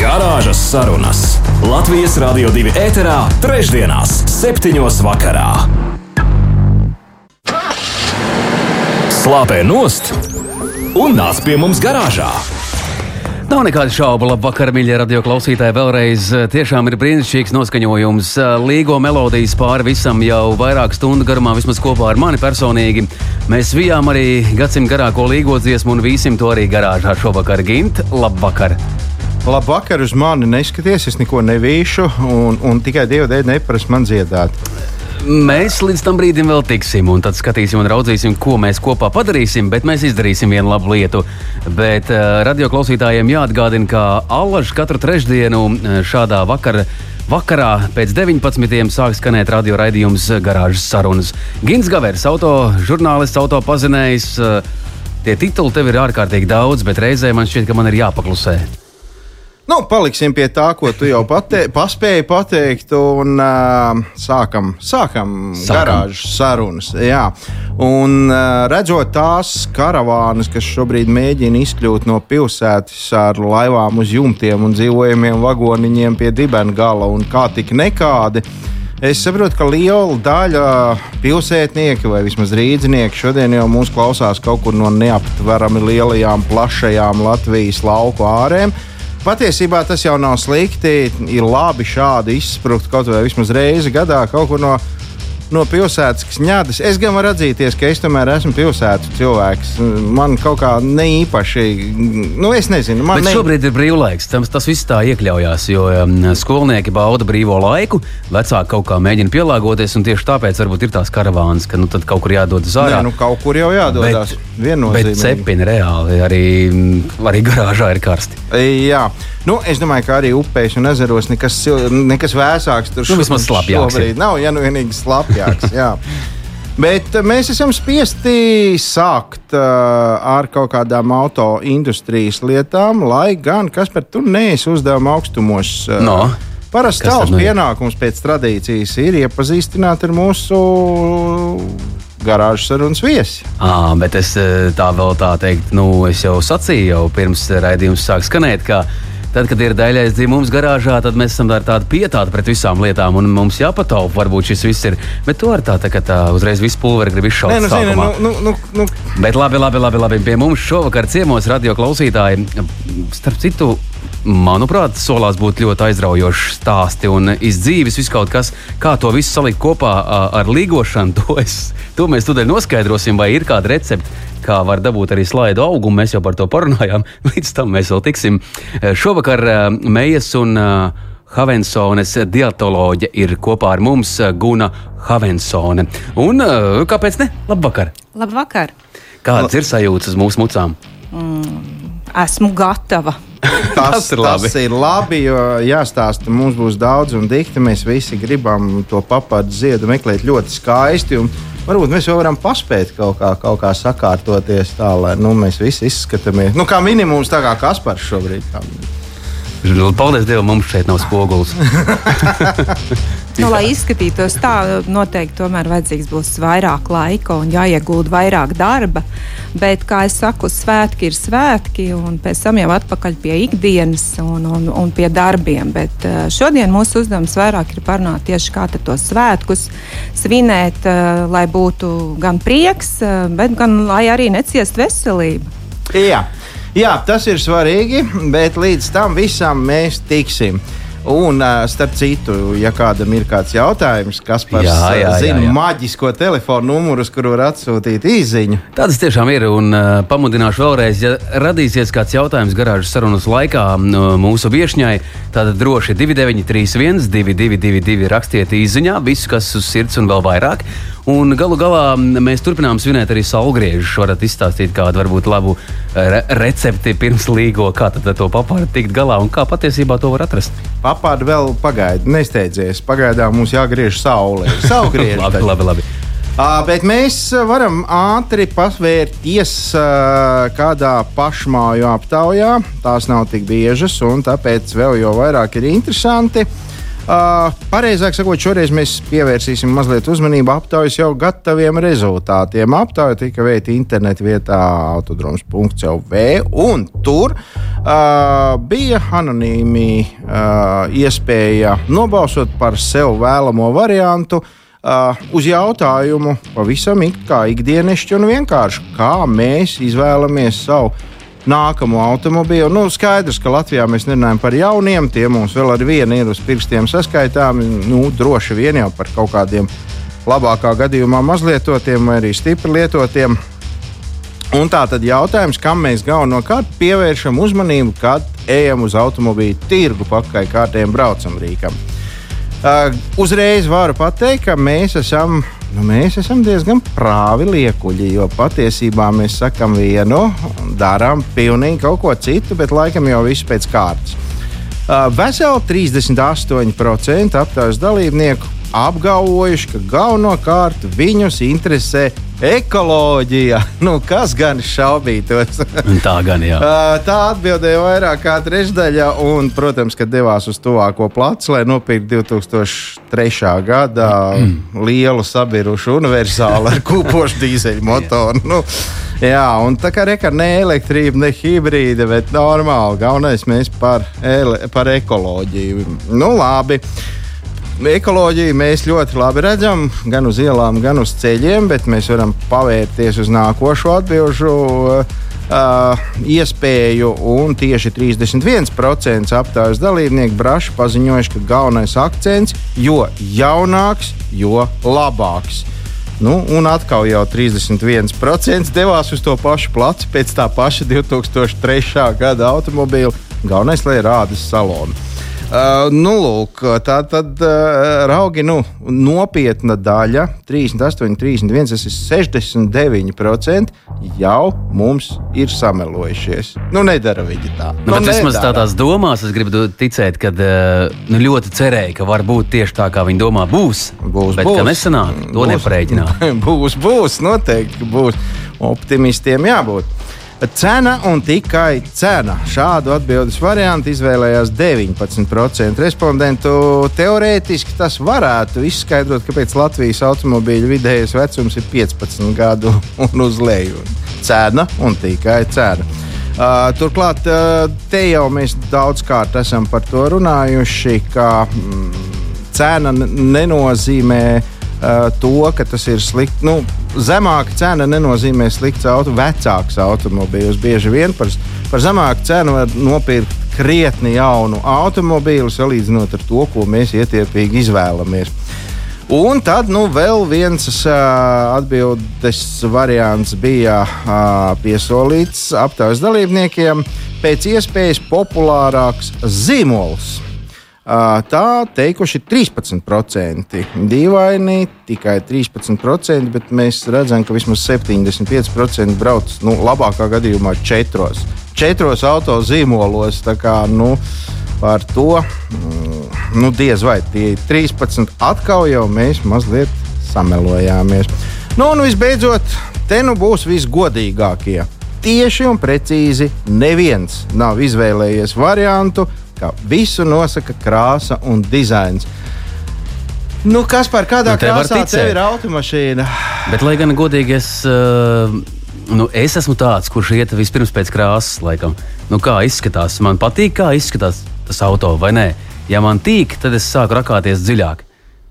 Garāžas sarunas Latvijas Rādio 2 ēterā, trešdienās, septiņos vakarā. Slāpē nost un nāc pie mums garāžā! Nav nekādu šaubu, labvakar, mīļie radio klausītāji. Vēlreiz tiešām ir brīnišķīgs noskaņojums. Līgo melodijas pāri visam jau vairāk stundu garumā, vismaz kopā ar mani personīgi. Mēs vijām arī gadsimtu garāko līgo dziesmu un vīsim to arī garāžā šovakar. Gint, labvakar! Labvakar, uz mani neskaties, es neko nevīšu, un, un tikai Dieva dēļ neprasa man dziedāt. Mēs līdz tam brīdim vēl tiksim, un tad skatīsim un raudzīsim, ko mēs kopā padarīsim. Bet mēs izdarīsim vienu labu lietu. Bet uh, radioklausītājiem jāatgādina, ka Allaž katru trešdienu uh, šādā vakarā. Vakarā pēc 19. sāk skanēt radio raidījums Garāžas sarunas. Gins Gavers, auto žurnālists, auto pazinējs. Uh, tie tituli tev ir ārkārtīgi daudz, bet reizē man šķiet, ka man ir jāpaklusē. Nu, paliksim pie tā, ko tu jau pate paspēji pateikt, un uh, sākam, sākam, sākam. garāžas sarunas. Jā. Un uh, redzot tās karavānas, kas šobrīd mēģina izkļūt no pilsētas ar laivām uz jumtiem un dzīvojamiem vagoniņiem pie dibena gala, un kā tik nekādi. Es saprotu, ka liela daļa pilsētnieki vai vismaz rīznieki šodien jau mūs klausās kaut kur no neaptverami lielajām, plašajām Latvijas lauku ārēm. Patiesībā tas jau nav slikti. Ir labi šādi izsprukt kaut vai vismaz reizi gadā kaut kur no no pilsētas kņādas. Es gan varu atzīties, ka es tomēr esmu pilsētas cilvēks. Man kaut kā ne īpaši, nu, es nezinu. Bet ne... šobrīd ir brīvlaiks. Tas, tas viss tā iekļaujās, jo um, skolnieki bauda brīvo laiku, vecāki kaut kā mēģina pielāgoties, un tieši tāpēc varbūt ir tās karavānas, ka nu, kaut kur jādodas ārā. Nē, nu, kaut kur jau jādodas. Bet, cepini reāli arī, arī garāžā ir karsti. Jā. Nu, es domāju, ka arī upēs un ezeros nekas, nekas vēsāks tur nu, slapjāks. Šobrīd nav, ja nu vienīgi slapjāks. Bet uh, mēs esam spiesti sākt uh, ar kaut kādām auto industrijas lietām, lai gan kas par to neesi uzdevuma augstumos. Uh, no. Parasti tavs nu pienākums pēc tradīcijas ir iepazīstināt ar mūsu garāžas sarunas viesi. À, bet es tā vēl tā teikt, nu, es jau sacīju, jau pirms raidījums sāk skanēt, ka Tad, kad ir daļais dzimums garāžā, tad mēs esam ar tādu pietātu pret visām lietām, un mums jāpataupa. Varbūt šis viss ir. Bet to ar tā, tā, tā uzreiz visu pulveri grib izšaut. Nē, nu, zini, nu, nu, nu, nu. Bet labi, labi, labi, labi. Pie mums šovakar ciemos radio klausītāji. Starp citu, manuprāt, solās būt ļoti aizraujoši stāsti un izdzīves, viss kaut kas, kā to visu salikt kopā ar līgošanu. To, es, to mēs tūdaļ noskaidrosim, vai ir kāda recepte, kā var dabūt arī slaidu augumu. Mēs jau par to parunājām, līdz tam mēs vēl tiksim. Šovakar Meijas un Havensones dietoloģe ir kopā ar mums Guna Havensone. Un kāpēc ne? Labvakar! Labvakar! Kādas ir sajūtas uz mūsu mucām? Mm, esmu gatava. Tas, tas, ir labi. tas ir labi, jo jāstāsta, mums būs daudz un dikti. Mēs visi gribam to papādu ziedu meklēt ļoti skaisti. Varbūt mēs jau varam paspēt kaut kā, kaut kā sakārtoties tā, lai nu, mēs visi izskatāmies. Nu, kā minimums, tā kā Kaspars šobrīd. Tā. Paldies Dievam, mums šeit nav spogulis. nu, lai izskatītos tā, noteikti tomēr vajadzīgs būs vairāk laika un jāiegūda vairāk darba. Bet, kā jau saku, svētki ir svētki, un pēc tam jau atpakaļ pie ikdienas un, un, un pie darbiem. Bet eh, šodien mūsu uzdevums vairāk ir parunāt tieši kā tos svētkus svinēt, eh, lai būtu gan prieks, eh, bet gan lai arī neciest veselību. Jā. Jā, tas ir svarīgi, bet līdz tam visam mēs tiksim. Un, starp citu, ja kādam ir kāds jautājums, kas par jā. maģisko telefonu numuru, uz kuru var atsūtīt īsiņu. Tādas tiešām ir. Un uh, pamudināšu vēlreiz, ja radīsies kāds jautājums garāžas sarunas laikā uh, mūsu viesņai, tad droši 2931, 222, rakstiet īsiņā visu, kas uz sirds un vēl vairāk. Un galu galā mēs turpinām svinēt arī saulgriežus. Varat izstāstīt kādu varbūt labu re recepti pirms līgo, kā tad to papāri tikt galā un kā patiesībā to var atrast. Papāri vēl pagaidi, nesteidzies. Pagaidām mums jāgriež saulē. Saulgriež. labi, labi, labi. Uh, bet mēs varam ātri pasvērties uh, kādā pašmāju aptaujā. Tās nav tik biežas, un tāpēc vēl jau vairāk ir interesanti. Uh, pareizāk sakot, šoreiz mēs pievērsīsim mazliet uzmanību aptaujas jau gataviem rezultātiem. Aptauja tika veikta internetā vietā autodroms.clv, un tur uh, bija anonīmi uh, iespēja nobalsot par sev vēlamo variantu. Uh, uz jautājumu pavisam ik kā ikdienišķi un vienkārši, kā mēs izvēlamies savu nākamo automobīlu. Nu, skaidrs, ka Latvijā mēs nerunājam par jauniem, tie mums vēl ar vienu ir uz pirkstiem saskaitāmi. Nu, droši vien jau par kaut kādiem labākā gadījumā mazlietotiem vai arī stipri lietotiem. Un tā tad jautājums, kam mēs galvenokārt pievēršam uzmanību, kad ejam uz automobīļa tirgu pakaļ kārtējiem braucam rīkam. Uh, uzreiz varu pateikt, ka mēs esam nu, mēs esam diezgan prāvi liekuļi, jo patiesībā mēs sakām vienu, darām pilnīgi kaut ko citu, bet laikam jau viss pēc kārtas. Veseli 38% aptaujas dalībnieku apgalvojuši, ka galvenokārt viņus interesē ekoloģija. Nu, kas gan šaubītos? tā gan jā. tā atbildēja vairāk kā trešdaļa, un, protams, ka devās uz tuvāko placu, lai nopirktu 2003. gada lielu sabirušu universālu ar kūpošu dīzeļu motoru. Nu, Jā, un tā kā reka ne elektrība, ne hibrīda, bet normāli. Galvenais mēs par, ele, par ekoloģiju. Nu, labi. Ekoloģiju mēs ļoti labi redzam, gan uz ielām, gan uz ceļiem, bet mēs varam pavērties uz nākošo atbildžu uh, iespēju. Un tieši 31% aptaujas dalībnieku braši paziņojuši, ka galvenais akcents jo jaunāks, jo labāks. Nu, un atkal jau 31% devās uz to pašu placu pēc tā paša 2003. gada automobīļa. Galvenais, lai rādas salonu. Uh, nu, lūk, tā tad uh, raugi nu, nopietna daļa, 38, 31, tas ir 69% jau mums ir samelojušies. Nu, nedara viņi tā. Nu, nu, vismaz tādās domās es gribu ticēt, ka uh, nu, ļoti cerēju, ka varbūt tieši tā, kā viņi domā, būs. Būs, bet būs. nesanāk, to būs, nepareiķināt. būs, būs, noteikti būs. Optimistiem jābūt. Cena un tikai cena. Šādu atbildības variantu izvēlējās 19% respondentu. Teorētiski tas varētu izskaidrot, kāpēc Latvijas automobīļu vidējais vecums ir 15 gadu un uz leju. Cena un tikai cena. Uh, turklāt, uh, te jau mēs daudzkārt esam par to runājuši, ka mm, cena nenozīmē uh, to, ka tas ir slikti. Nu, zemāka cena nenozīmē slikts auto, vecāks automobīls. Bieži vien par, par zemāku cenu var nopirkt krietni jaunu automobīlu, salīdzinot ar to, ko mēs ietiepīgi izvēlamies. Un tad nu, vēl viens uh, atbildes variants bija uh, piesolīts aptaujas dalībniekiem - pēc iespējas populārāks zīmols. Tā teikuši 13%. Dīvaini, tikai 13%, bet mēs redzam, ka vismaz 75% brauc nu, labākā gadījumā četros. Četros auto zīmolos. Kā, nu, par to nu, diez vai tie ir 13. Atkal jau mēs mazliet samelojāmies. Nu, un visbeidzot, te nu būs visgodīgākie. Tieši un precīzi neviens nav izvēlējies variantu, ka visu nosaka krāsa un dizains. Nu, kas par kādā nu, krāsā tev ir automašīna? Bet, lai gan godīgi, es, uh, nu, es esmu tāds, kurš iet vispirms pēc krāsas, laikam. Nu, kā izskatās? Man patīk, kā izskatās tas auto, vai nē? Ja man tīk, tad es sāku rakāties dziļāk.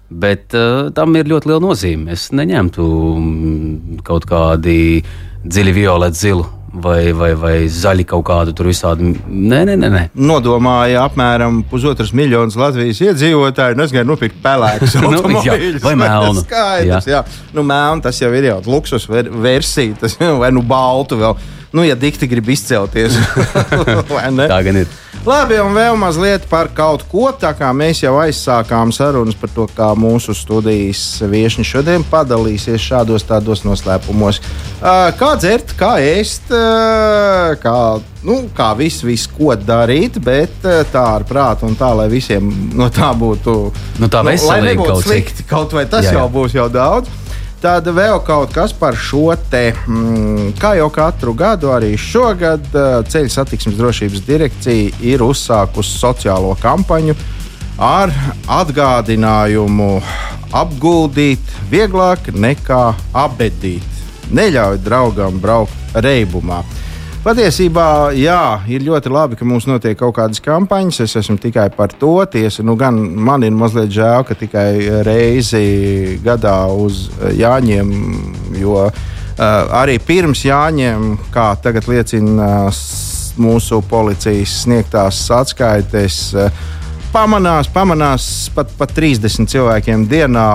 Bet uh, tam ir ļoti liela nozīme. Es neņemtu mm, kaut kādi dziļi violetu zilu vai, vai, vai zaļi kaut kādu tur visādi. Nē, nē, nē. nē. Nodomāja apmēram pusotras miljonus Latvijas iedzīvotāju, un es gāju nopirkt pelēkus nu, jā, vai melnu. Skaidrs, jā. jā. Nu, melnu tas jau ir jau luksus versija, tas vai nu baltu vēl. Nu, ja dikti grib izcelties, tā gan ir. Labi, un vēl mazliet par kaut ko. Tā kā mēs jau aizsākām sarunas par to, kā mūsu studijas viesi šodien padalīsies šādos tādos noslēpumos. Kā dzert, kā ēst, kā, nu, kā viss, vis, ko darīt, bet tā ar prātu un tā, lai visiem no tā būtu. Nu, tā nu, lai nebūtu kaut slikti, kaut vai tas jā, jā. jau būs jau daudz. Tad vēl kaut kas par šo te, mm, kā jau katru gadu, arī šogad eh, Ceļu satiksmes drošības direkcija ir uzsākusi sociālo kampaņu ar atgādinājumu apguldīt vieglāk nekā apbedīt. Neļauj draugam braukt reibumā. Patiesībā, jā, ir ļoti labi, ka mums notiek kaut kādas kampaņas. Es esmu tikai par to. Tiesa, nu, gan man ir mazliet žēl, ka tikai reizi gadā uz Jāņiem, jo uh, arī pirms Jāņiem, kā tagad liecina uh, mūsu policijas sniegtās atskaites, uh, pamanās, pamanās pat, pat 30 cilvēkiem dienā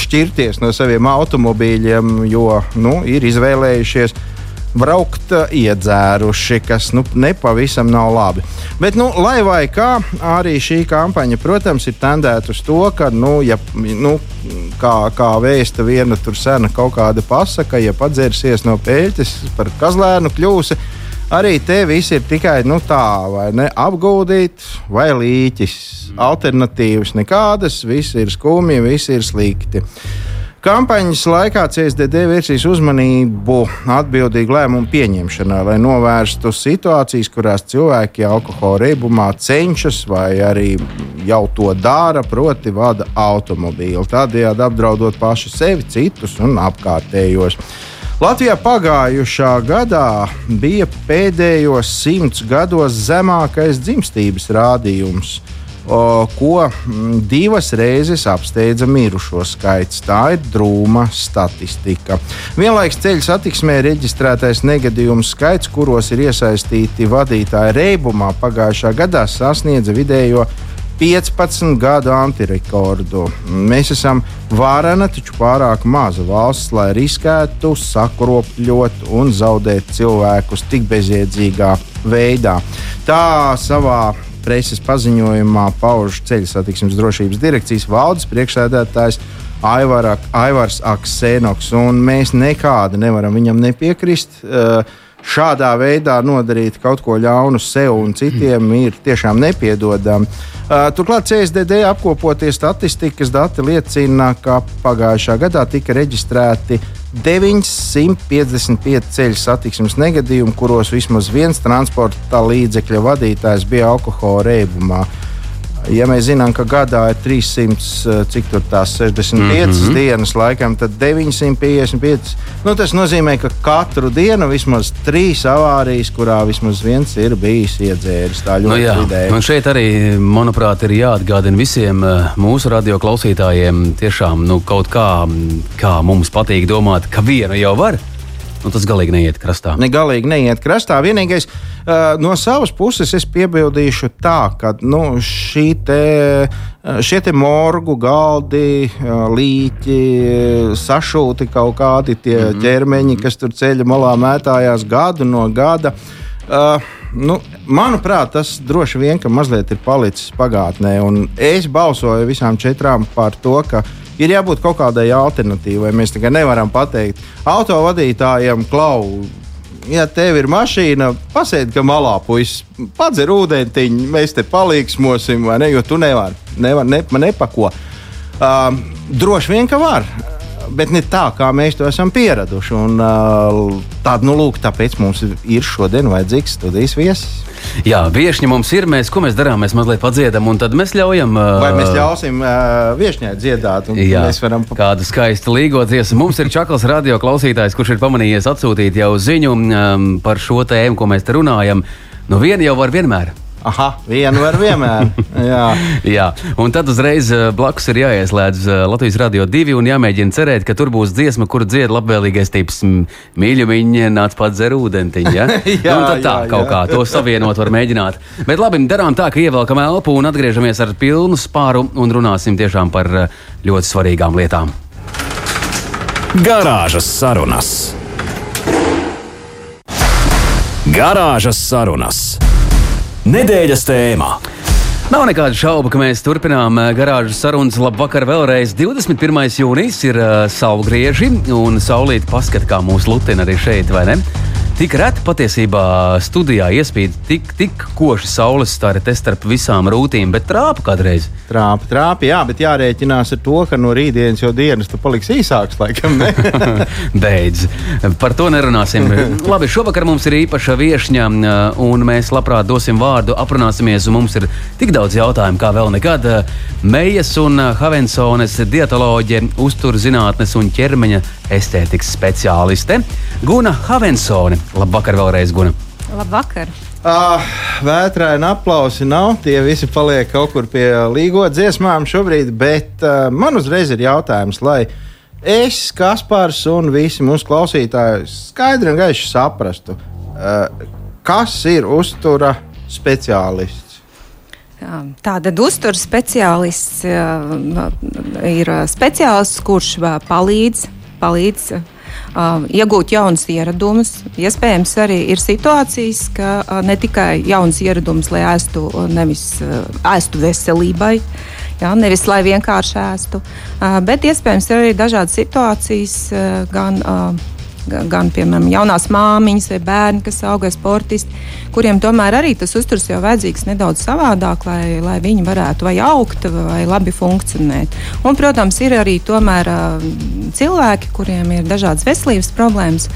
šķirties no saviem automobīļiem, jo nu, ir izvēlējušies braukt eh, iedzēruši, kas nu, nepavisam nav labi. Bet, nu, lai vai kā, arī šī kampaņa, protams, ir tendēta uz to, ka, nu, ja, nu, kā, kā vēsta viena tur sena kaut kāda pasaka, ja padzersies no pēļķes par kazlēnu kļūsi. Arī te viss ir tikai nu, tā, vai ne apgūdīt, vai līķis. Alternatīvas nekādas, viss ir skumji, viss ir slikti. Kampaņas laikā CSDD vērsīs uzmanību atbildīgu lēmumu pieņemšanā, lai novērstu situācijas, kurās cilvēki alkohola reibumā cenšas vai arī jau to dara, proti, vada automobīlu, tādējādi apdraudot paši sevi, citus un apkārtējos. Latvijā pagājušā gadā bija pēdējos simts gados zemākais dzimstības rādījums ko mm, divas reizes apsteidza mirušo skaits. Tā ir drūma statistika. Vienlaikus ceļu satiksmē reģistrētais negadījumu skaits, kuros ir iesaistīti vadītāji reibumā, pagājušā gadā sasniedza vidējo 15 gadu antirekordu. Mēs esam vārena, taču pārāk maza valsts, lai riskētu sakropļot un zaudēt cilvēkus tik bezjēdzīgā veidā. Tā savā preses paziņojumā pauž ceļu satiksmes drošības direkcijas valdes priekšsēdētājs Aivara, Aivars Aksēnoks. Mēs nekādi nevaram viņam nepiekrist. Uh, šādā veidā nodarīt kaut ko ļaunu sev un citiem ir tiešām nepiedodami. Uh, turklāt CSDD apkopotie statistikas dati liecina, ka pagājušā gadā tika reģistrēti 955 ceļu satiksmes negadījumu, kuros vismaz viens transporta līdzekļa vadītājs bija alkohola reibumā. Ja mēs zinām, ka gadā ir 300, eh, cik tur tās 65 mm -hmm. dienas, laikam, tad 955. Nu, tas nozīmē, ka katru dienu vismaz trīs avārijas, kurā vismaz viens ir bijis iedzēris. Tā ļoti nu, jā, vidēji. Un šeit arī, manuprāt, ir jāatgādina visiem eh, mūsu radio klausītājiem, tiešām nu, kaut kā, kā mums patīk domāt, ka vienu jau var nu, tas galīgi neiet krastā. Ne galīgi neiet krastā. Vienīgais uh, no savas puses es piebildīšu tā, ka nu, te, šie te morgu galdi, līķi, sašūti kaut kādi tie mm -hmm. ķermeņi, kas tur ceļa malā mētājās gadu no gada. Uh, nu, manuprāt, tas droši vien mazliet ir palicis pagātnē. Es balsoju visām četrām par to, ka ir jābūt kaut kādai alternatīvai. Mēs tikai nevaram pateikt autovadītājiem, klau. Ja tev ir mašīna, pasēdi, ka malā puisis padzer ūdentiņu, mēs te palīgsmosim, vai ne? Jo tu nevari, nevar, ne, nepako. Uh, droši vien, ka var bet ne tā, kā mēs to esam pieraduši. Un, uh, tād, nu, lūk, tāpēc mums ir šodien vajadzīgs studijas viesis. Jā, viesņi mums ir. Mēs, ko mēs darām? Mēs mazliet padziedam, un tad mēs ļaujam. Uh, Vai mēs ļausim uh, viesņai dziedāt? Jā, mēs varam. Kāda skaista līgo dziesma. Mums ir Čakls radio klausītājs, kurš ir pamanījies atsūtīt jau ziņu um, par šo tēmu, ko mēs te runājam. Nu, viena jau var vienmēr. Aha, vienu var vienmēr. Jā. Jā, un tad uzreiz eh, blakus ir jāieslēdz eh, Latvijas Rādio 2 un jāmēģina cerēt, ka tur būs dziesma, kuru dzied labvēlīgais tips mīļu viņa nāc pats dzer ūdentiņu. Ja? jā, un tad tā jā, kaut jā. kā to savienot var mēģināt. Bet labi, darām tā, ka ievelkam elpu un atgriežamies ar pilnu spāru un runāsim tiešām par eh, ļoti svarīgām lietām. Garāžas sarunas. Garāžas sarunas. Nedēļas tēmā. Nav nekādu šaubu, ka mēs turpinām eh, garāžas sarunas. Labvakar, vēlreiz 21. jūnijas ir uh, saulgrieži un saulīt paskata, kā mūsu lutina arī šeit, vai ne? Tik reti patiesībā studijā iespīd tik, tik koši saules stari te starp visām rūtīm, bet trāpa kādreiz. Trāpa, trāpa, jā, bet jārēķinās ar to, ka no rītdienas jau dienas tu paliksi īsāks, laikam. Beidz. Par to nerunāsim. Labi, šovakar mums ir īpaša viesņa, un mēs labprāt dosim vārdu, aprunāsimies. un Mums ir tik daudz jautājumu, kā vēl nekad. Meijas un Havensones dietoloģe, uzturzinātnes un ķermeņa estētikas speciāliste Guna Havensone. Labvakar vēlreiz, Guna! Labvakar! Ah, Vētraini aplausi nav. Tie visi paliek kaut kur pie līgo dziesmām šobrīd, bet uh, man uzreiz ir jautājums, lai es, Kaspars un visi mūsu klausītāji skaidri un gaiši saprastu, uh, kas ir uztura speciālists. Tātad uzturu speciālists uh, ir speciālists, kurš uh, palīdz, palīdz uh, iegūt jaunus ieradumus. Iespējams, arī ir situācijas, ka uh, ne tikai jauns ieradums, lai ēstu nevis uh, ēstu veselībai. Jā, nevis lai vienkārši ēstu, uh, bet iespējams ir arī dažādas situācijas, uh, gan uh, gan, piemēram, jaunās māmiņas vai bērni, kas auga sportisti, kuriem tomēr arī tas uzturs jau vajadzīgs nedaudz savādāk, lai, lai viņi varētu vai augt vai labi funkcionēt. Un, protams, ir arī tomēr cilvēki, kuriem ir dažādas veselības problēmas,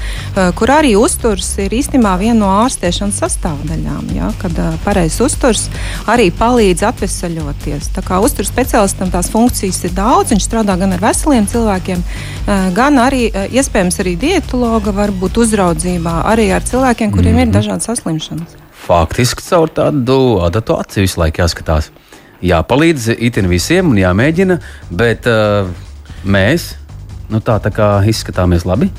kur arī uzturs ir īstenībā viena no ārstēšanas sastāvdaļām. Ja, kad pareizs uzturs arī palīdz atvesaļoties. Tā kā uzturs speciālistam tās funkcijas ir daudz, viņš strādā gan ar veseliem cilvēkiem, gan arī iespējams arī dietu psihologa, varbūt uzraudzībā arī ar cilvēkiem, kuriem mm -hmm. ir mhm. dažādas saslimšanas. Faktiski caur tādu adatu aci visu laiku jāskatās. Jāpalīdz itin visiem un jāmēģina, bet uh, mēs nu, tā, tā kā izskatāmies labi.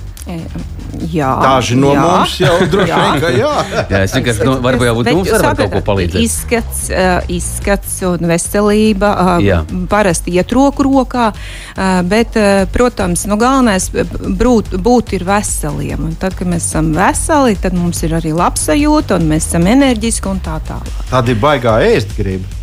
Jā, Daži no jā. mums jau droši vien, ka jā. jā es vienkārši nu, varbūt jau būtu mums var kaut ko palīdzēt. Izskats, uh, izskats un veselība uh, jā. parasti iet roku rokā, uh, bet, protams, nu, galvenais būt, būt ir veseliem. Un tad, kad mēs esam veseli, tad mums ir arī labsajūta un mēs esam enerģiski un tā tālāk. Tāda ir baigā ēst griba.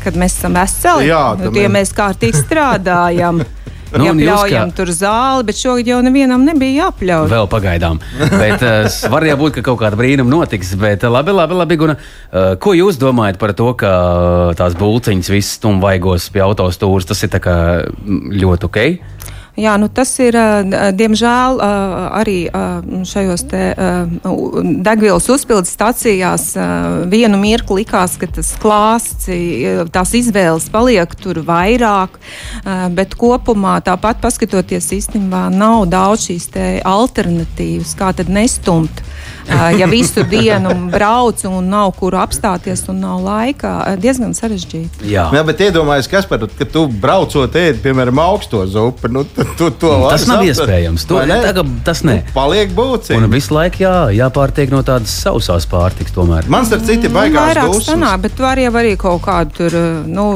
Kad mēs esam veseli, jā, nu, tie mēs kārtīgi strādājam. Nu, Jāpļaujam kā... tur zāli, bet šogad jau nevienam nebija jāpļauj. Vēl pagaidām. bet uh, var jau būt, ka kaut kāda brīnuma notiks. Bet uh, labi, labi, labi Guna, uh, ko jūs domājat par to, ka tās būciņas viss stumvaigos pie autostūras, tas ir ļoti ok? Jā, nu tas ir, diemžēl, arī šajos te degvielas uzpildes stacijās vienu mirkli likās, ka tas klāsts, tās izvēles paliek tur vairāk, bet kopumā tāpat paskatoties īstenībā nav daudz šīs te alternatīvas, kā tad nestumt ja visu dienu brauc un nav kur apstāties un nav laika, diezgan sarežģīti. Jā, Jā bet iedomājieties, kas par to, ka tu braucot ēdi, piemēram, augsto zupu. Nu, tu, tu, to tas nav saprast. iespējams. To, ne? tā, tas ne. Nu, paliek būtiski. Un visu laiku jā, jāpārtiek no tādas sausās pārtikas. Tomēr. Man starp citu baigās vairāk sanāk, bet var jau arī kaut kādu tur, nu,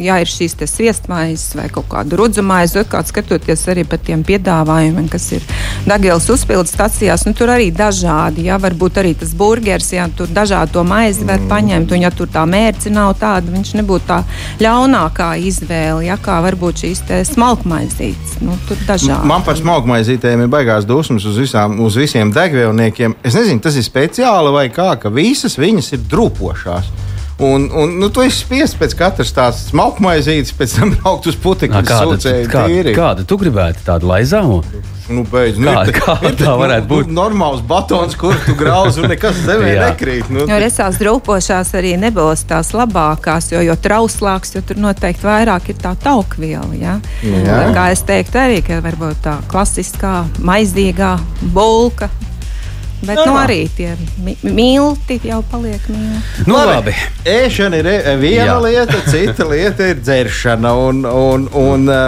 ja ir šīs sviestmaizes vai kaut kādu rudzumaizi, kāds skatoties arī par tiem piedāvājumiem, kas ir Dagielas uzpildes stacijās, nu, tur arī dažādi. Jā, Jā, varbūt arī tas burgeris, ja tur dažādu to maizi var mm. paņemt, un ja tur tā mērce nav tāda, viņš nebūtu tā ļaunākā izvēle, ja kā varbūt šīs smalkmaizītes. Nu, tur dažādi. Man par smalkmaizītēm ir baigās dusmas uz, visām, uz visiem degvielniekiem. Es nezinu, tas ir speciāli vai kā, ka visas viņas ir drupošās. Un, un nu, tu esi spiests pēc katras tās smalkmaizītes, pēc tam braukt uz putekļu. Kāda, kāda, kāda tu gribētu tādu laizāmu? Nu, beidz, nu, kā, ir, kā ir, tā varētu būt? Nu, normāls batons, kur tu grauzi un nekas zemē nekrīt. Nu. Jo resās drupošās arī nebūs tās labākās, jo, jo trauslāks, jo tur noteikti vairāk ir tā taukviela. Ja? Jā. Kā es teiktu arī, ka varbūt tā klasiskā maizīgā bulka Bet nu, arī tie milti jau paliek milti. Nu, labi. labi. Ēšana ir e, viena Jā. lieta, cita lieta ir dzeršana. Un, un, un, e,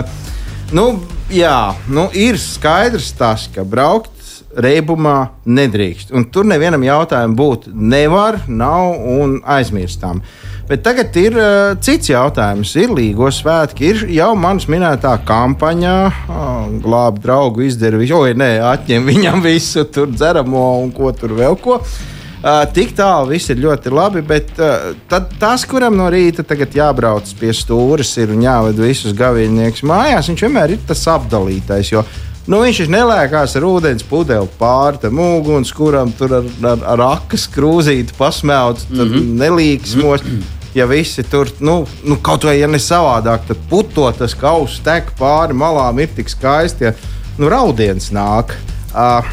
nu, jā, nu, ir skaidrs tas, ka braukt reibumā nedrīkst. Un tur nevienam jautājumam būt nevar, nav un aizmirstām. Bet tagad ir uh, cits jautājums. Ir Līgo svētki, ir jau manas minētā kampaņa, oh, glābt draugu, izdara visu, oi, nē, atņem viņam visu tur dzeramo un ko tur vēl ko. Uh, tik tālu viss ir ļoti labi, bet uh, tad tas, kuram no rīta tagad jābrauc pie stūres ir jāved visus gavīniekus mājās, viņš vienmēr ir tas apdalītais. Jo, Nu, viņš ir nelēkās ar ūdens pudeli pāri tam uguns, kuram tur ar, ar, ar akas krūzīti pasmelts, mm -hmm. nelīgsmos. Mm -hmm ja visi tur, nu, nu kaut vai ja ne savādāk, tad puto tas kauss tek pāri malām, ir tik skaisti, ja nu, raudiens nāk. Uh,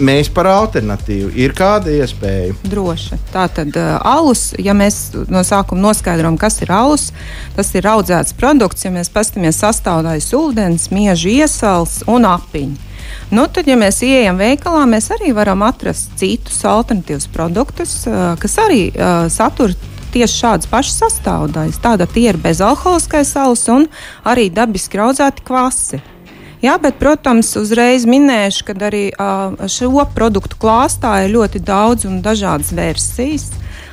mēs par alternatīvu. Ir kāda iespēja? Droši. Tā tad uh, alus, ja mēs no sākuma noskaidrojam, kas ir alus, tas ir audzēts produkts. Ja mēs paskatāmies sastāvdaļas ūdens, miežu iesals un apiņu. Nu, tad, ja mēs ienākam veikalā, mēs arī varam atrast citus alternatīvus produktus, kas arī satur tieši šādas pašas sastāvdaļas. Tāda tie ir bezalkoholiskais alus un arī dabiski audzēti kvasi. Jā, bet, protams, uzreiz minēšu, ka arī uh, šo produktu klāstā ir ļoti daudz un dažādas versijas.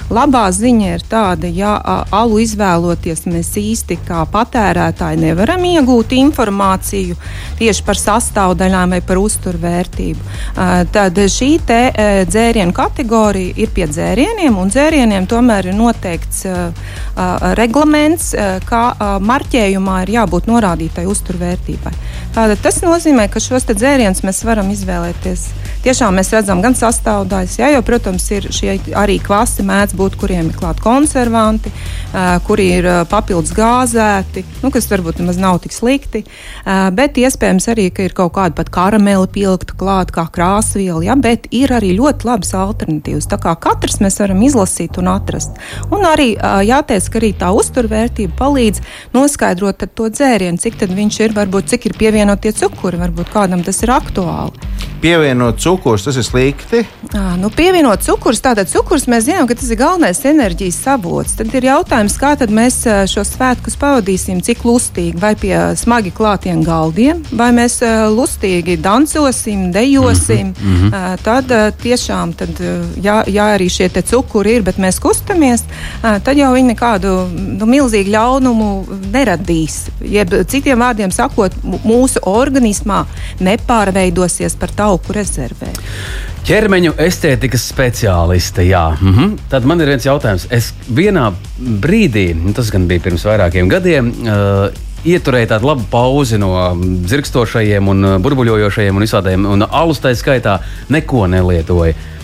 Labā ziņa ir tāda, ja alu izvēloties, mēs īsti kā patērētāji nevaram iegūt informāciju tieši par sastāvdaļām vai par uzturvērtību. Tad šī te dzērienu kategorija ir pie dzērieniem, un dzērieniem tomēr ir noteikts reglaments, ka marķējumā ir jābūt norādītai uzturvērtībai. Tātad tas nozīmē, ka šos dzērienus mēs varam izvēlēties. Tiešām mēs redzam gan sastāvdaļas, ja, jo, protams, ir šie arī kvasi mēdz būt, kuriem ir klāti konservanti, kuri ir papildus gāzēti, nu, kas varbūt nemaz nav tik slikti. Bet iespējams arī, ka ir kaut kāda pat karameli pielikta klāt, kā krāsviela, ja, bet ir arī ļoti labas alternatīvas. Tā kā katrs mēs varam izlasīt un atrast. Un arī jāteic, ka arī tā uzturvērtība palīdz noskaidrot to dzērienu, cik tad viņš ir, varbūt cik ir pievienotie cukuri, varbūt kādam tas ir aktuāli. Pievienot cukurus, tas ir slikti. À, nu, pievienot cukurus, tātad cukurs mēs zinām, ka tas ir galvenais enerģijas avots. Tad ir jautājums, kā mēs šo svētkus pavadīsim, cik lustīgi, vai pie smagi klātiem galdiem, vai mēs lustīgi dancosim, dejosim. Mm -hmm. Tad tiešām, tad, ja, ja arī šie cukuri ir, bet mēs kustamies, tad jau viņi nekādu nu, milzīgu ļaunumu neradīs. Jeb, citiem vārdiem sakot, mūsu organismā nepārveidosies par tauku rezervē. Ķermeņa estētikas speciāliste. Jā. Mhm. Tad man ir viens jautājums. Es vienā brīdī, nu, tas gan bija pirms vairākiem gadiem, uh, ieturēju tādu labu pauzi no dzirkstošajiem un burbuļojošajiem un visādiem, un alus tā skaitā neko nelietoju.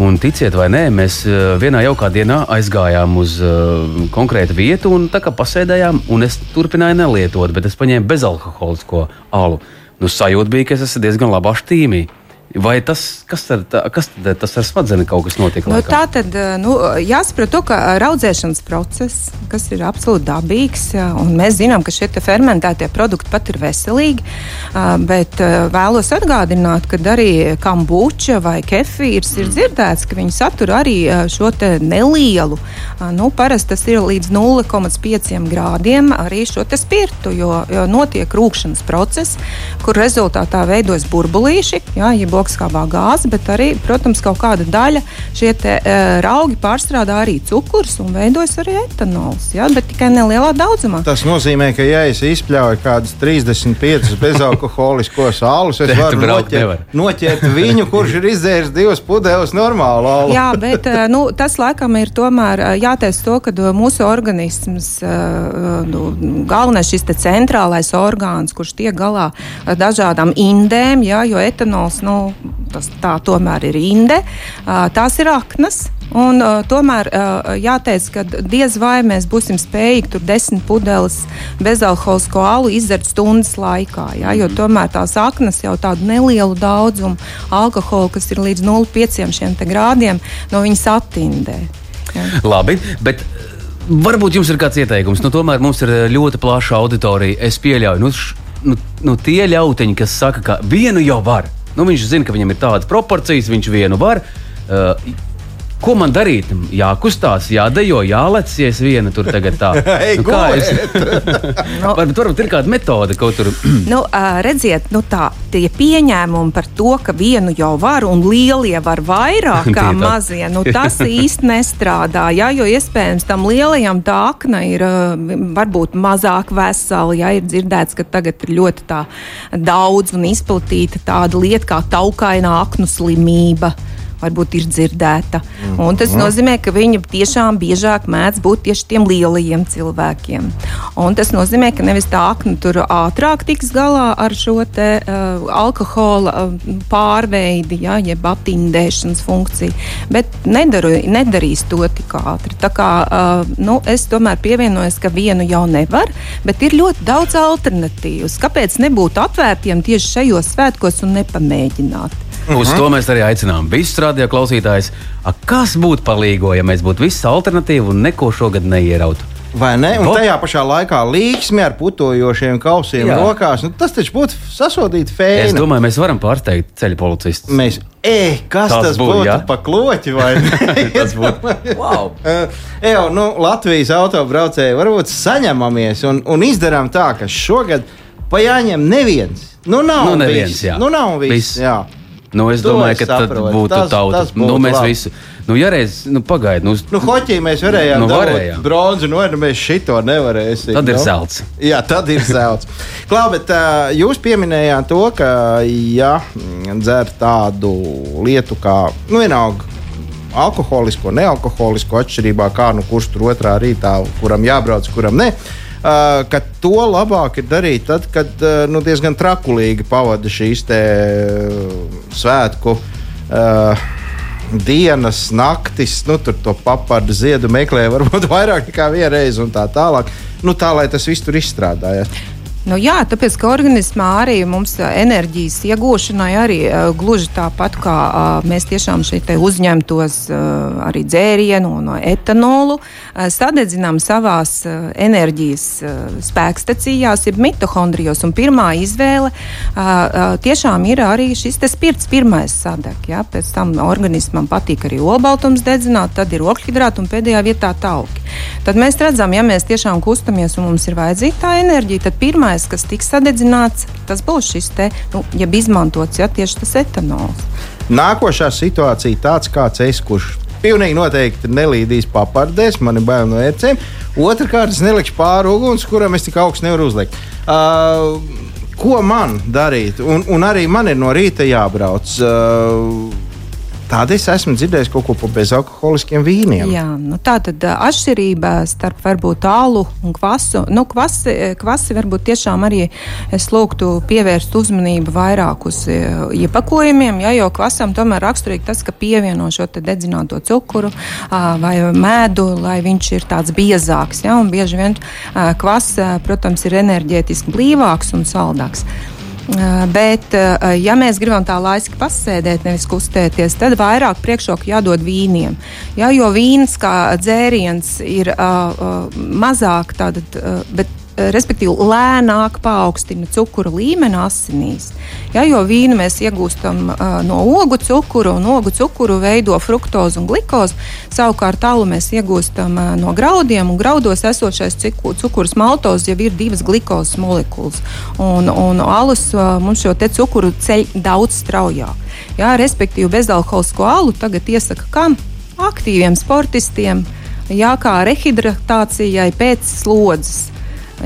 Un ticiet vai nē, mēs vienā jaukā dienā aizgājām uz uh, konkrētu vietu un tā kā pasēdējām, un es turpināju nelietot, bet es paņēmu bezalkoholisko alu. Nu, sajūta bija, ka es esmu diezgan labā štīmī. Vai tas, kas, ar, kas tad, tas ar smadzenēm kaut kas notika? Nu, tā tad nu, jāsaprot, to, ka raudzēšanas process, kas ir absolūti dabīgs, un mēs zinām, ka šie fermentētie produkti pat ir veselīgi, bet vēlos atgādināt, ka arī kambuča vai kefīrs ir dzirdēts, ka viņi satur arī šo nelielu, nu, parasti tas ir līdz 0,5 grādiem, arī šo spirtu, jo, jo notiek rūkšanas process, kur rezultātā veidojas burbulīši. Jā, kokskābā gāze, bet arī, protams, kaut kāda daļa šie te, uh, raugi pārstrādā arī cukurus un veidojas arī etanols, ja, bet tikai nelielā daudzumā. Tas nozīmē, ka, ja es izpļauju kādus 35 bezalkoholiskos alus, es varu noķert, noķert viņu, kurš ir izdzēris divas pudeles normālu alu. Jā, bet uh, nu, tas laikam ir tomēr uh, jāteic to, ka mūsu organisms, nu, galvenais šis centrālais orgāns, kurš tiek galā ar dažādām indēm, jā, jo etanols, nu, tas tā tomēr ir inde, tās ir aknas. Un, uh, tomēr uh, jāteic, ka diez vai mēs būsim spējīgi tur desmit pudeles bezalkoholisko alu izdzert stundas laikā. Ja? Jo tomēr tās aknas jau tādu nelielu daudzumu alkohola, kas ir līdz 0,5 grādiem, no viņas attindē. Ja? Labi, bet varbūt jums ir kāds ieteikums. Nu, tomēr mums ir ļoti plaša auditorija. Es pieļauju, nu, š, nu, nu, tie ļautiņi, kas saka, ka vienu jau var Nu, viņš zina, ka viņam ir tādas proporcijas, viņš vienu var. Uh, Ko man darīt? Jākustās, jādejo, jālec, ja es viena tur tagad tā. nu, kā es? nu, varbūt, varbūt ir kāda metode, ko tur. nu, redziet, nu tā, tie pieņēmumi par to, ka vienu jau var un lielie var vairāk kā mazie, nu tas īsti nestrādā. Jā, jo iespējams tam lielajam tā akna ir varbūt mazāk vesela. Jā, ir dzirdēts, ka tagad ir ļoti daudz un izplatīta tāda lieta kā taukainā aknu slimība. Varbūt ir dzirdēta. Mm -hmm. Un tas nozīmē, ka viņa tiešām biežāk mēdz būt tieši tiem lielajiem cilvēkiem. Un tas nozīmē, ka nevis tā akna tur ātrāk tiks galā ar šo te, uh, alkohola uh, pārveidi, ja, jeb aptindēšanas funkciju, bet nedaru, nedarīs to tik ātri. Tā kā uh, nu, es tomēr pievienojos, ka vienu jau nevar, bet ir ļoti daudz alternatīvas. Kāpēc nebūt atvērtiem tieši šajos svētkos un nepamēģināt? Uz to mēs arī aicinām visus radio klausītājus. A, kas būtu palīgo, ja mēs būtu visi alternatīvi un neko šogad neierautu? Vai ne? Un tajā pašā laikā līksmi ar putojošiem kausiem Jā. rokās. Nu, tas taču būtu sasodīts fēni. Es domāju, mēs varam pārsteigt ceļu policistus. Mēs, e, kas tas, tas būtu? Ja? Pa kloķi vai tas būtu. Wow. Ejo, nu, Latvijas autobraucēji varbūt saņemamies un, un izdarām tā, ka šogad pa jāņem neviens. Nu, nav nu, neviens, viss. Jā. Nu, nav viss. viss. Jā. Nu, es to domāju, es ka tas būtu tas, tauta. Tas būtu nu, mēs labi. visi. Nu, ja reiz, nu, pagaidiet, nu, nu, hoķī mēs varējām nu, varējām. bronzu, nu, nu, mēs šito nevarēsim. Tad nu? ir zelts. Jā, tad ir zelts. Klā, bet uh, jūs pieminējāt to, ka, ja dzer tādu lietu kā, nu, vienalga, alkoholisko, nealkoholisko atšķirībā, kā nu kurš tur otrā rītā, kuram jābrauc, kuram ne. Uh, ka to labāk ir darīt tad, kad nu, diezgan trakulīgi pavada šīs svētku. Uh, dienas, naktis, nu, tur to papardu ziedu meklē, varbūt vairāk nekā vienreiz, un tā tālāk. Nu, tā lai tas viss tur izstrādājas. Nu, jā, tāpēc, ka organismā arī mums enerģijas iegūšanai arī uh, gluži tāpat kā uh, mēs tiešām šeit uzņemtos uh, arī dzērienu un etanolu, uh, sadedzinām savās uh, enerģijas uh, spēkstacijās, jeb mitohondrijos. Pirmā izvēle uh, uh, tiešām ir arī šis spirts, pirmais sadeg. Ja? Pēc tam organismam patīk arī olbaltums dedzināt, tad ir okļhidrāti un pēdējā vietā tauki. Tad mēs redzam, ja mēs tiešām kustamies un mums ir vajadzīga tā enerģija, tad pirmā pirmais, kas tiks sadedzināts, tas būs šis te, nu, ja izmantots ja, tieši tas etanols. Nākošā situācija tāds kāds es, kurš pilnīgi noteikti nelīdīs papardēs, man ir bail no ērcēm. Otrakārt, es nelikšu pāri uguns, kuram es tik augstu nevaru uzlikt. Uh, ko man darīt? Un, un arī man ir no rīta jābrauc. Uh, Tāda es esmu dzirdējis kaut ko par bezalkoholiskiem vīniem. Jā, nu tā tad atšķirība starp varbūt tālu un kvasu. Nu, kvasi, kvasi varbūt tiešām arī es lūgtu pievērst uzmanību vairāk uz iepakojumiem, ja, jo kvasam tomēr raksturīgi tas, ka pievieno šo dedzināto cukuru vai mēdu, lai viņš ir tāds biezāks. Ja, bieži vien kvas, protams, ir enerģētiski blīvāks un saldāks. Bet, ja mēs gribam tā laiski pasēdēt, nevis kustēties, tad vairāk priekšroku jādod vīniem. Ja, jo vīns kā dzēriens ir uh, mazāk, tātad, uh, bet respektīvi lēnāk paaugstina cukura līmeni asinīs. Ja, jo vīnu mēs iegūstam uh, no ogu cukura, un ogu cukuru veido fruktozi un glikozi. Savukārt alu mēs iegūstam uh, no graudiem, un graudos esošais cukurs maltos jau ir divas glikozes molekulas. Un, un alus uh, mums šo cukuru ceļ daudz straujāk. Ja, respektīvi, bezalkoholisko alu tagad iesaka kam? Aktīviem sportistiem, jā, kā rehidratācijai pēc slodzes.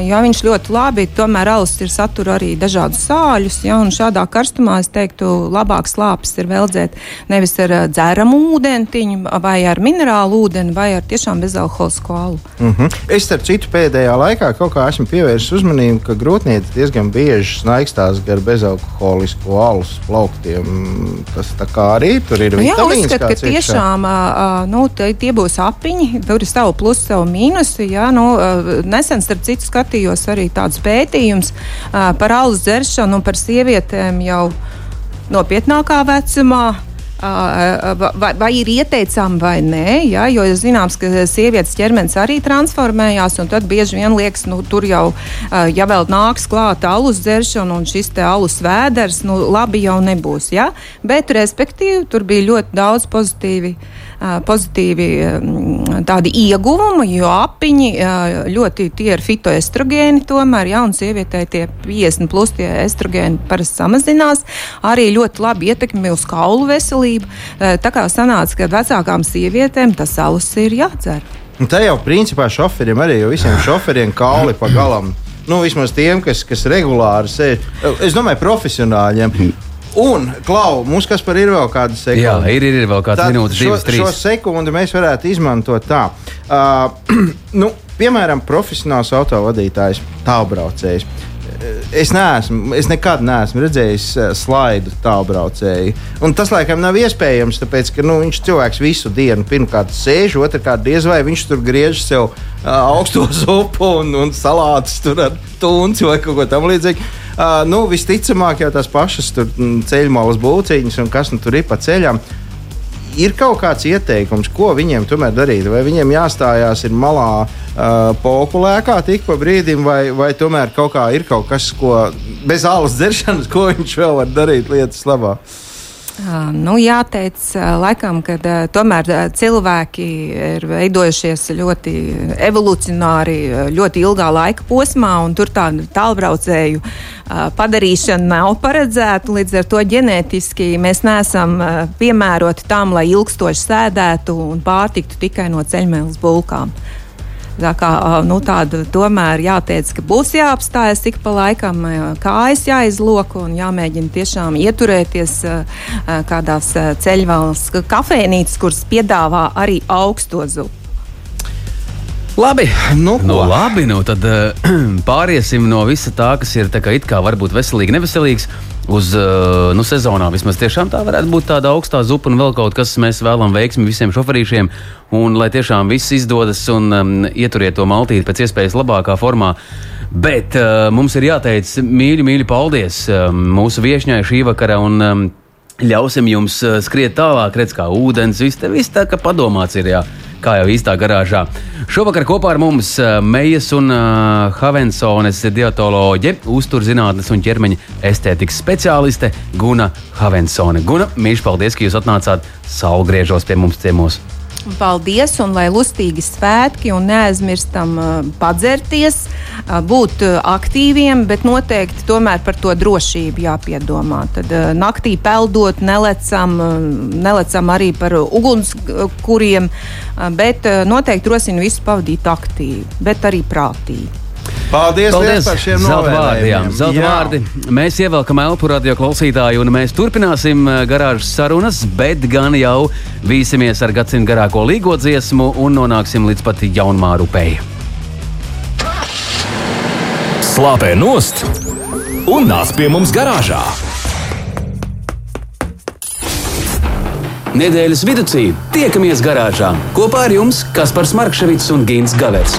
Ja viņš ļoti labi, tomēr alus ir satur arī dažādus sāļus. Ja, šādā karstumā es teiktu, labāk slāpes ir veldzēt nevis ar dzēramu ūdentiņu, vai ar minerālu ūdeni, vai ar tiešām bezalkoholisko alu. Mm -hmm. Es starp citu pēdējā laikā kaut kā esmu pievērsis uzmanību, ka grūtnieci diezgan bieži snaigstās gar bezalkoholisko alus plauktiem. Tas arī tur ir. Nu, jā, uzskat, ka tiešām uh, nu, tie būs apiņi, tur ir savu plusu, savu mīnusu. Jā, nu, uh, nesen starp citu skatījumiem skatījos arī tādus pētījumus par alus dzeršanu un par sievietēm jau nopietnākā vecumā. Vai, vai ir ieteicami vai nē, ja, jo zināms, ka sievietes ķermenis arī transformējās, un tad bieži vien liekas, nu, tur jau, ja vēl nāks klāta alus dzeršana un šis te alus vēders, nu, labi jau nebūs. Ja? Bet, respektīvi, tur bija ļoti daudz pozitīvi uh, pozitīvi tādi ieguvumi, jo apiņi ļoti tie ir fitoestrogēni tomēr, ja, un sievietē tie 50 plus tie estrogēni parasti samazinās, arī ļoti labi ietekmi uz kaulu veselību. Tā kā sanāca, ka vecākām sievietēm tas alus ir jādzer. Un te jau principā šoferiem arī, jo visiem šoferiem kauli pa galam. Nu, vismaz tiem, kas, kas regulāri sēž. Es domāju, profesionāļiem Un, Klau, mums kas par ir vēl kāda sekunde? Jā, ir, ir, ir vēl kāds minūtes, šo, divas, trīs. Šo sekundi mēs varētu izmantot tā. Uh, nu, piemēram, profesionāls autovadītājs, tālbraucējs. Es neesmu, es nekad neesmu redzējis uh, slaidu tālbraucēju. Un tas laikam nav iespējams, tāpēc, ka nu, viņš cilvēks visu dienu pirmkārt sēž, otrkārt diez vai viņš tur griež sev uh, augsto zupu un, un salātus tur ar tūnci vai kaut ko tamlīdzīgu. Uh, nu, visticamāk, jau tās pašas ceļmalas būciņas un kas nu tur ir pa ceļam. Ir kaut kāds ieteikums, ko viņiem tomēr darīt? Vai viņiem jāstājās malā, uh, populēkā tik pa brīdim, vai, vai tomēr kaut kā ir kaut kas, ko bez ālas dzeršanas, ko viņš vēl var darīt lietas labā? Nu, jāteic, laikam, ka tomēr cilvēki ir veidojušies ļoti evolucionāri, ļoti ilgā laika posmā, un tur tādu tālbraucēju padarīšana nav paredzēta. Līdz ar to ģenētiski mēs neesam piemēroti tam, lai ilgstoši sēdētu un pārtiktu tikai no ceļmēles bulkām. Tā kā, nu, tāda tomēr jāteic, ka būs jāapstājas ik pa laikam, kājas jāizloko un jāmēģina tiešām ieturēties kādās ceļvalsts kafejnīcas, kuras piedāvā arī augsto zupu. Labi, nu, nu, labi nu, tad pāriesim no visa tā, kas ir tā kā, kā varbūt veselīgi, neveselīgs. Uz uh, nu, sezonā vismaz tiešām tā varētu būt tāda augstā zupa un vēl kaut kas, mēs vēlamies veiksmi visiem šoferīšiem. Un lai tiešām viss izdodas un um, ieturiet to maltīti pēc iespējas labākā formā. Bet uh, mums ir jāteic mīļi, mīļi paldies um, mūsu viesņai šī vakara. Un, um, Ļausim jums uh, skriet tālāk, redz, kā ūdens. Viss viss tā kā padomāts ir. Jā kā jau īstā garāžā. Šovakar kopā ar mums uh, Meijas un uh, Havensones dietoloģe, uzturzinātnes un ķermeņa estētikas speciāliste Guna Havensone. Guna, mīļš, paldies, ka jūs atnācāt saulgriežos pie mums ciemos. Paldies, un lai lustīgi svētki, un neaizmirstam uh, padzerties, uh, būt uh, aktīviem, bet noteikti tomēr par to drošību jāpiedomā. Tad naktī peldot, nelecam, nelecam arī par ugunskuriem, bet noteikti rosinu visu pavadīt aktīvi, bet arī prātīgi. Paldies, Paldies par šiem vārdiem. Zelta vārdi. Mēs ievelkam elpu radio klausītāju, un mēs turpināsim eh, garāžas sarunas, bet gan jau vīsimies ar gadsimtu garāko līgo dziesmu un nonāksim līdz pat jaunmāru upei. Slāpē nost un nāc pie mums garāžā! Nedēļas vidū tiekamies garāžā kopā ar jums Kaspars Markevits un Gins Gavets